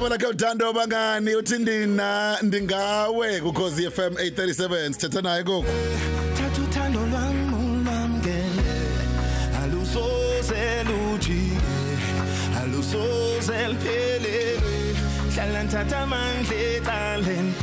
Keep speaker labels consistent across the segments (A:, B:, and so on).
A: igama lakhe uthando bangani uthi ndina ndingawe kukhozi FM 837 sithetha naye gogo
B: thatha uthando lwami ulwamkele alusoze lujike alusoze liphelelwe. Hlala nthatha amandla ecaleni.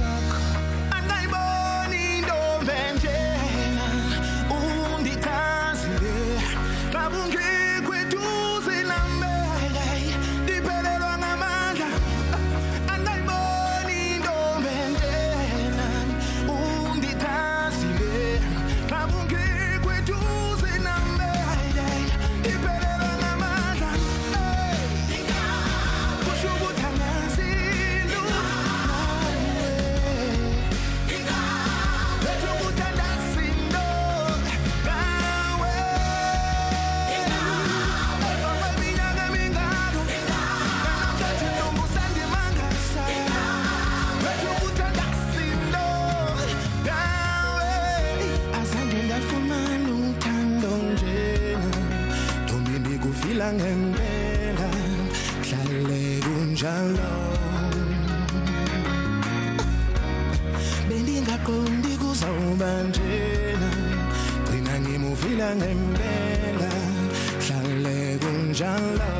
B: Ndikufila ngempela, hlale kunjalo. bendingaqondi kuzawuba njena gcina ngimuvila ngempela hlale kunjalo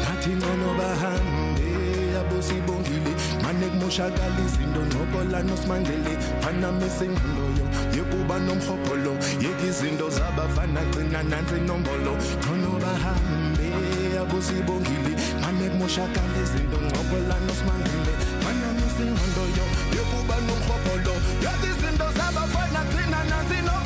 B: ngathi ngcono bahambe abosibongile mane kumoshakala izinto ncokola nosimangele fana mesengqondo yekuba nomhobholo yeka izinto zabafana gcina nansi inombolo ngcono bahambe abosibongile. Mane kumoshakala izinto ncokola nosimangele fana mesengqondo yekuba nomhobholo yeka izinto zabafana gcina nansi inombolo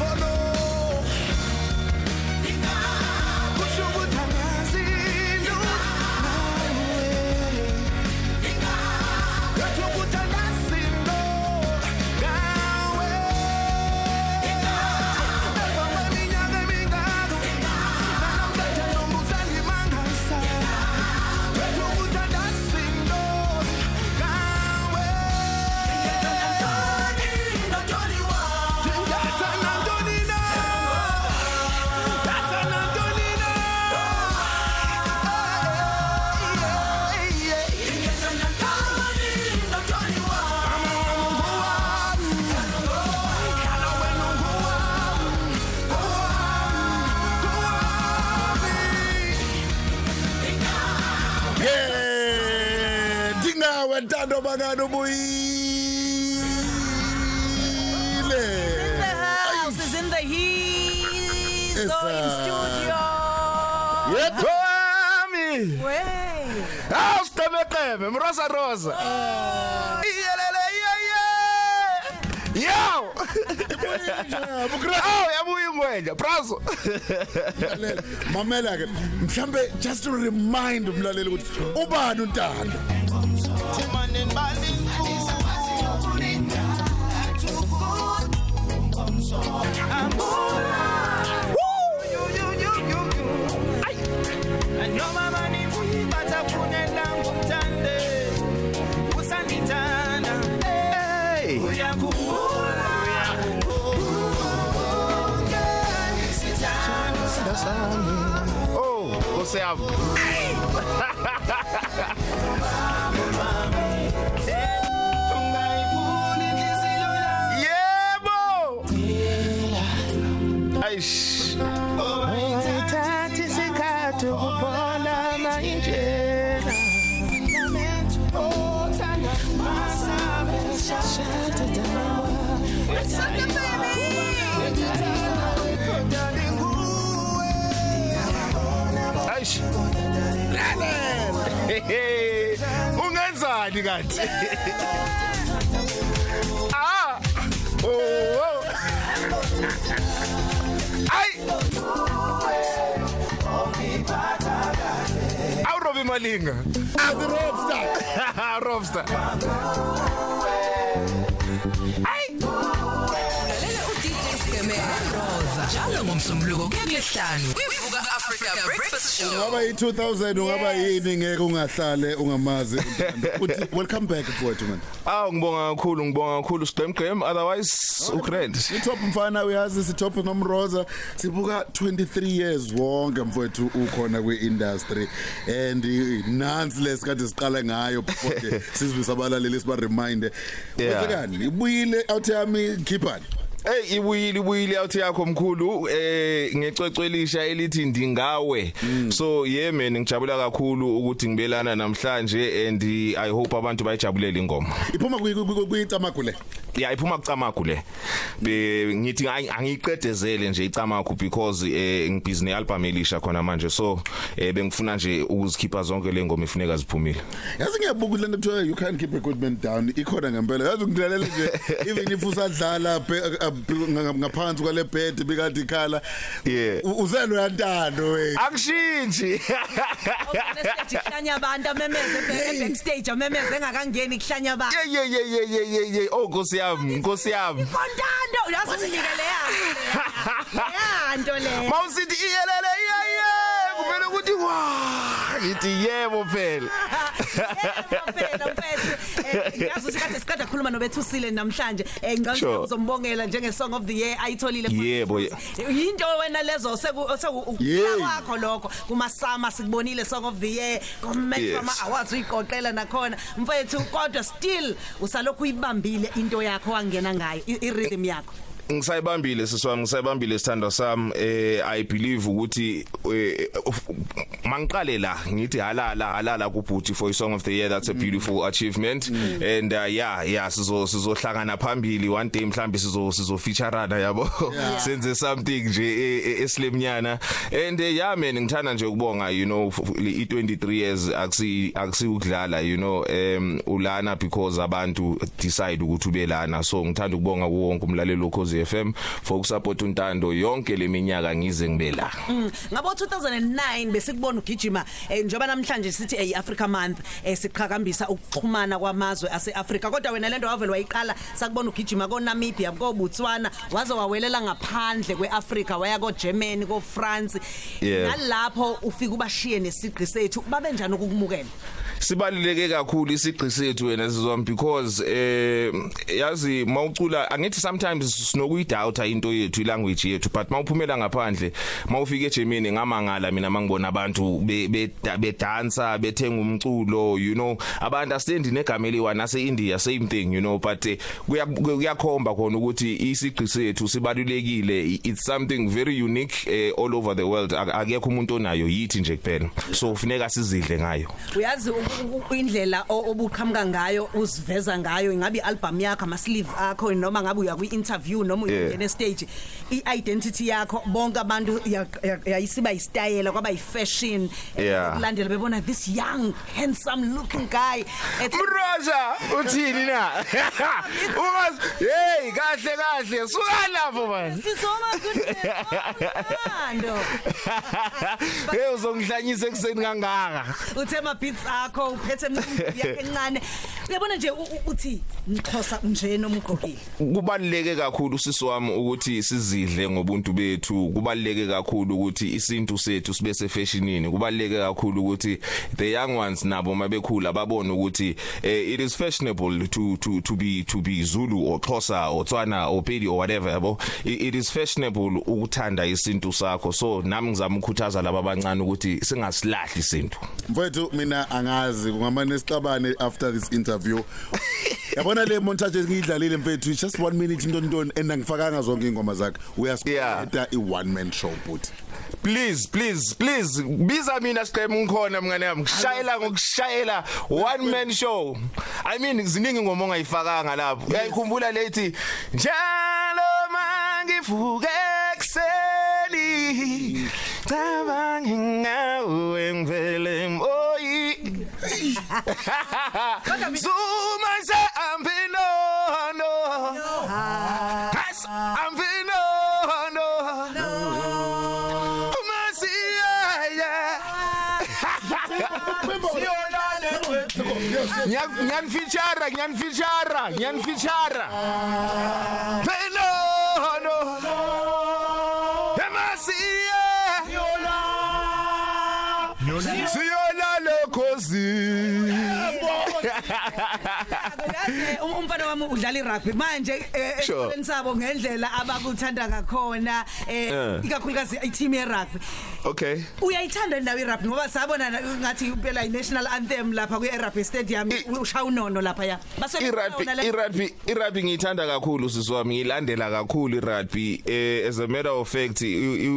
A: ntando bangani ubuyile
C: The house is in the heat.
A: Yes,
C: So in
A: sir.
C: studio.
A: yep
D: Wami!
C: Wey.
D: Hawu sitemekeme mrosa rosa. Iyelele yeye. Yo! Awu yabuya ingwenja, brazo.
A: Lalela, mamela ke mhlambe just to remind umlaleli ukuthi ubani untando
B: noma manifuyi bathafunela ngumthande ungayifuni inhliziyo yami
D: Yebo! Aish.
B: Ungayithathi isikhathi ukuphola amayinjela othanda masabe shada dawa
D: Aish. Ungenzani kanti? Ah! Oh! oh. Ay! Awu Robbie Malinga.
A: the rockstar
D: Robster.
E: Lalela njalo ngomsombuluko kulesihlanu kwivuka Africa Breakfast Show.
A: Ungaba yi2000 ungaba yini ngeke ungahlale ungamazi uNtando. uthi welcome back mfowethu man.
D: Aw ngibonga kakhulu ngibonga kakhulu Stem Game otherwise ukrent.
A: Itop mfana uyazi sitop nomroza. Sibuka 23 years wonke mfowethu ukhona kweindustry and nansi lesikade siqala ngayo before sizwe abalaleli siba remind
D: Yeah.
A: kwenzekani ibuyile out yami khiphani
D: Hey ibuyile ibuyile out yakho mkhulu eh ngecwecwe elisha elithi ndingawe so yeah man ngijabula kakhulu ukuthi ngibelana namhlanje and i hope abantu bayijabulele ingoma
A: iphuma kuyicamagu le
D: yeah iphuma kucamagu le. Be- ngithi angi- angiyiqedezele nje icamagu because eh ngibhiziness album elisha khona manje. So eh bengifuna nje ukuzikhipha zonke le ngoma ifuneka ziphumile.
A: Yazi ngiyabuka lento kuthiwa you can't keep equipment down. Ikhona ngempela. Yazi ungilalela nje even if usadlala phe- nga- ngaphansi kwale bed bikade ikhala.
D: Yeah.
A: u- uzelo yantando we.
D: Akushintshi
C: Nestage kuhlanya abantu amemeze e- backstage amemeze engakangeni kuhlanya abantu.
D: ye ye ye ye ye ye ye. Oh nkosi yami nkosi yami
C: Fontando yazi sinikele ya. Ya nto le.
D: Mawusithi iyelele iyaye kumele ukuthi wa ngithi yebo phela
C: Phela mfethu. Yazi usikade sikade khuluma nobethusile namhlanje. Eh ngicela
D: Sure.
C: uzombongela njenge song of the year ayitholile.
D: Yebo, ye-
C: Yinto wena lezo seku seku
A: Yeah.
C: kwakho lokho kuma summer sikubonile song of the year. Comment
D: Yes.
C: ama awards uyiqoqela nakhona. Mfethu kodwa still usalokhu uyibambile into yakho wangena ngayo i i- rhythm yakho.
D: Ngisayibambile sisiwami ngisayibambile sithando sami. Eh i believe ukuthi eh, mangiqale la ngithi halala halala kubhuti for song of the year that's a beautiful achievement. And uh, yeah yeah sizo sizohlangana phambili one day mhlambi sizo sizo featureana yabo? Senze something nje e- e- esilemnyana and uh, yeah man ngithanda nje ukubonga you know f- f- i 23 years akusi akusi ukudlala you know um ulana because abantu decide ukuthi ube lana so ngithanda ukubonga kuwo wonke umlaleli ukhozi FM for ukusupport untando. Yonke leminyaka ngize ngibe la.
C: Ngabo 2009 besikubona ugijima eh, njoba namhlanje sithi ey Africa month eh, siqhakambisa ukuxhumana kwamazwe aseAfrica kodwa wena lento wavela wayiqala sakubona ugijima ko Namibia ko Botswana waze wawelela ngaphandle kweAfrica waya ko Germany ko France
D: Yeah.
C: nalapho ufika ubashiye nesiqi sethu babe njani ukukumukela?
D: Sibaluleke kakhulu isigqi sethu wena sizwami because eh yazi mawucula angithi sometimes sinokuyidoubt into yethu ilanguage yethu but mawuphumela ngaphandle mawufika eGermany ngamangala mina mangibona abantu be- be- bedansa bethenga umculo you know. Abantu asendi negama eliwa nase India same thing you know but eh, kuya- kuyakhomba khona ukuthi isigqi sethu sibalulekile. It's something very unique eh, all over the world. Ak- akekho umuntu onayo yithi nje kuphela. So kufuneka sizidle ngayo.
C: Uyazi u- u- u- indlela o- obuqhamuka ngayo uziveza ngayo ingabe ialbum yakho ama sleeve akho noma ngabe uya kwi interview noma
D: Yeah.
C: uyena stage i-identity yakho bonke abantu ya- ya- yayisiba istyle kwaba ifashion
D: Yeah.
C: kulandela bebona this young handsome looking guy Ethi-
D: Mroja uthini na? Ungazi hey kahle kahle suka lapho man.
C: sisoma kuthando
D: Hey uzongihlanyisa ekseni kangaka.
C: uthe ama beats akho uphethe imicimbi yakhe encane uyabona nje uthi ngixhosa nje nomgqokile
D: Kubaluleke kakhulu sisi wami ukuthi sizidle ngobuntu bethu. Kubaluleke kakhulu ukuthi isintu sethu sibe sefashionini. Kubaluleke kakhulu ukuthi the young ones nabo mabekhula babone ukuthi eh, it is fashionable to to to be to be Zulu or Xhosa or Tswana or Pedi or whatever yabo. It, is fashionable ukuthanda isintu sakho. So nami ngizama ukukhuthaza laba abancane ukuthi singasilahli isintu.
A: mfowethu mina angazi kungamane sixabane after this interview. Yabona le montage ngiyidlalile mfethu it's just 1 minute into ntoni endangifakanga zonke ingoma zakhe. Uyasiqeda i one man show but
D: Please please please biza mina siqeme ngikhona mngane yami ngishayela ngokushayela one man show. I mean ziningi ingoma ongayifakanga lapho. Uyayikhumbula lethi njalo mangivuke ekseni cabangi ngawe ngivele moyi Zuma se ambino no Has ambino no ngiyanifeature ngiyanifeature ngiyanifeature Hello no
C: umfana wami udlala irugby. Manje eh,
D: Sure.
C: esikoleni sabo ngendlela abakuthanda ngakhona eh
D: Eh.
C: ikakhulukazi i-team ye-rugby.
D: Okay.
C: Uyayithanda indawo i-rugby ngoba sabona na- ngathi impela i-national anthem lapha kwi-rugby stadium ushaya unono lapha ya.
D: Irugby irugby irugby ngiyithanda kakhulu sisiwami ngilandela kakhulu irugby. Eh as a matter of fact i- i-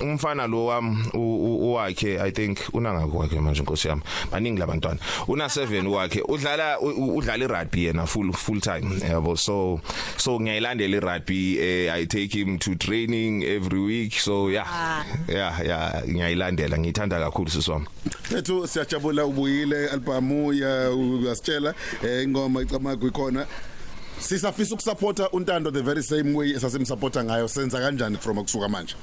D: umfana lo wami u- u- wakhe i think unangakho wakhe manje inkosi yami? Baningi labantwana. Una 7 wakhe udlala u- u- udlala irugby yena full full time yabo. So so ngiyayilandela irugby eh i take him to training every week. So yeah. Yeah yeah ngiyayilandela. Ngiyithanda kakhulu sisiwami
A: Bethu siyajabula ubuyile album ya uyasitshela eh, ingoma icamagu ikhona. Sisafisa ukusupporta untando the very same way esasimsupporta ngayo. Senza kanjani from ukusuka manje?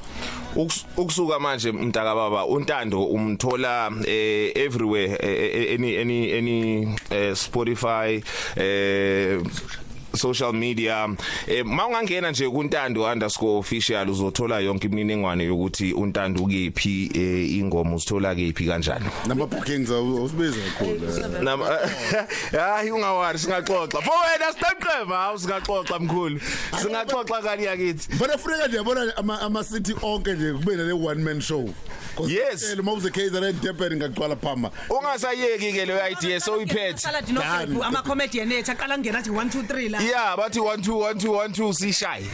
D: Ukus- ukusuka manje mntaka baba untando umthola eh, everywhere eh, eh, any any any eh, Spotify eh social media. Eh mawungangena nje kuntando_official uzothola yonke imininingwane yokuthi untando ukephi eh, ingoma uzithola kephi kanjani.
A: Nama bookings awusibiza kakhulu
D: Nam hayi ungawari singaxoxa. For wena siqeqeba hawu singaxoxa mkhulu. Singaxoxa kani yakithi.
A: But Africa nje yabona ama ama city onke nje kube le one man show.
D: Yes.
A: uma uze KZN Durban ngaqala phama.
D: Ungasayeki ke leyo idea so iphethe
C: ama comedian ethu aqala ngena athi 1 2 3 la.
D: Yeah bathi 1 2 1 2 1 2 sishaye.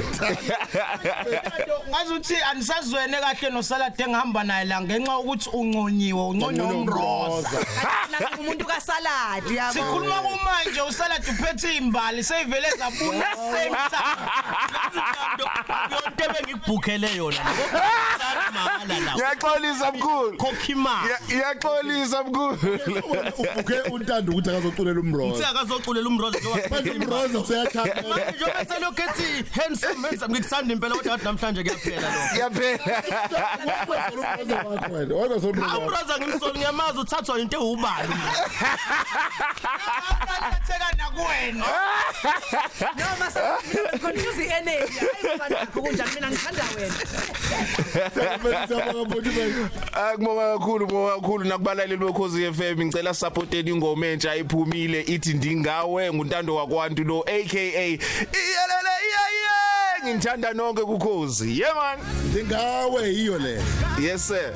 B: ngazuthi anisazwene kahle nosalade engihamba naye la ngenxa ukuthi unconyiwe unconywa umroza.
C: umuntu kasalad yabo.
B: Sikhuluma kumanje usalade uphethe imbali seyivele zabuna same time yonke bengikubhukhele yona. Mahala la
D: Ngiyaxolisa mkhulu.
B: kokhimali
D: Ngiya- Ngiyaxolisa mkhulu.
A: ubuke untando ukuthi akazoculela umroza
B: siyakazoculela umroza
A: manje umroza useyachapha
B: njengoba selokhu ethi handsome handsome ngikuthanda impela kodwa ngathi namhlanje kuyaphela lokho
D: Yaphela.
A: umroza wakho wena wena somroza
B: umroza ngimsoli ngiyamazi uthathwa into ewubani. Akatheka nakuwena.
C: Noma confuse energy hayi mfana kunjani mina ngithanda wena.
D: Akubonga kakhulu bonga kakhulu. Nakubalaleli bekhozi FM ngicela supporteni ingoma entsha iphumile ithi ndingawe nguntando wakwantu lo aka iyelele iyaye ngithanda nonke kukhozi. Yeah man.
A: Ndingawe yiyo le.
D: Yes sir.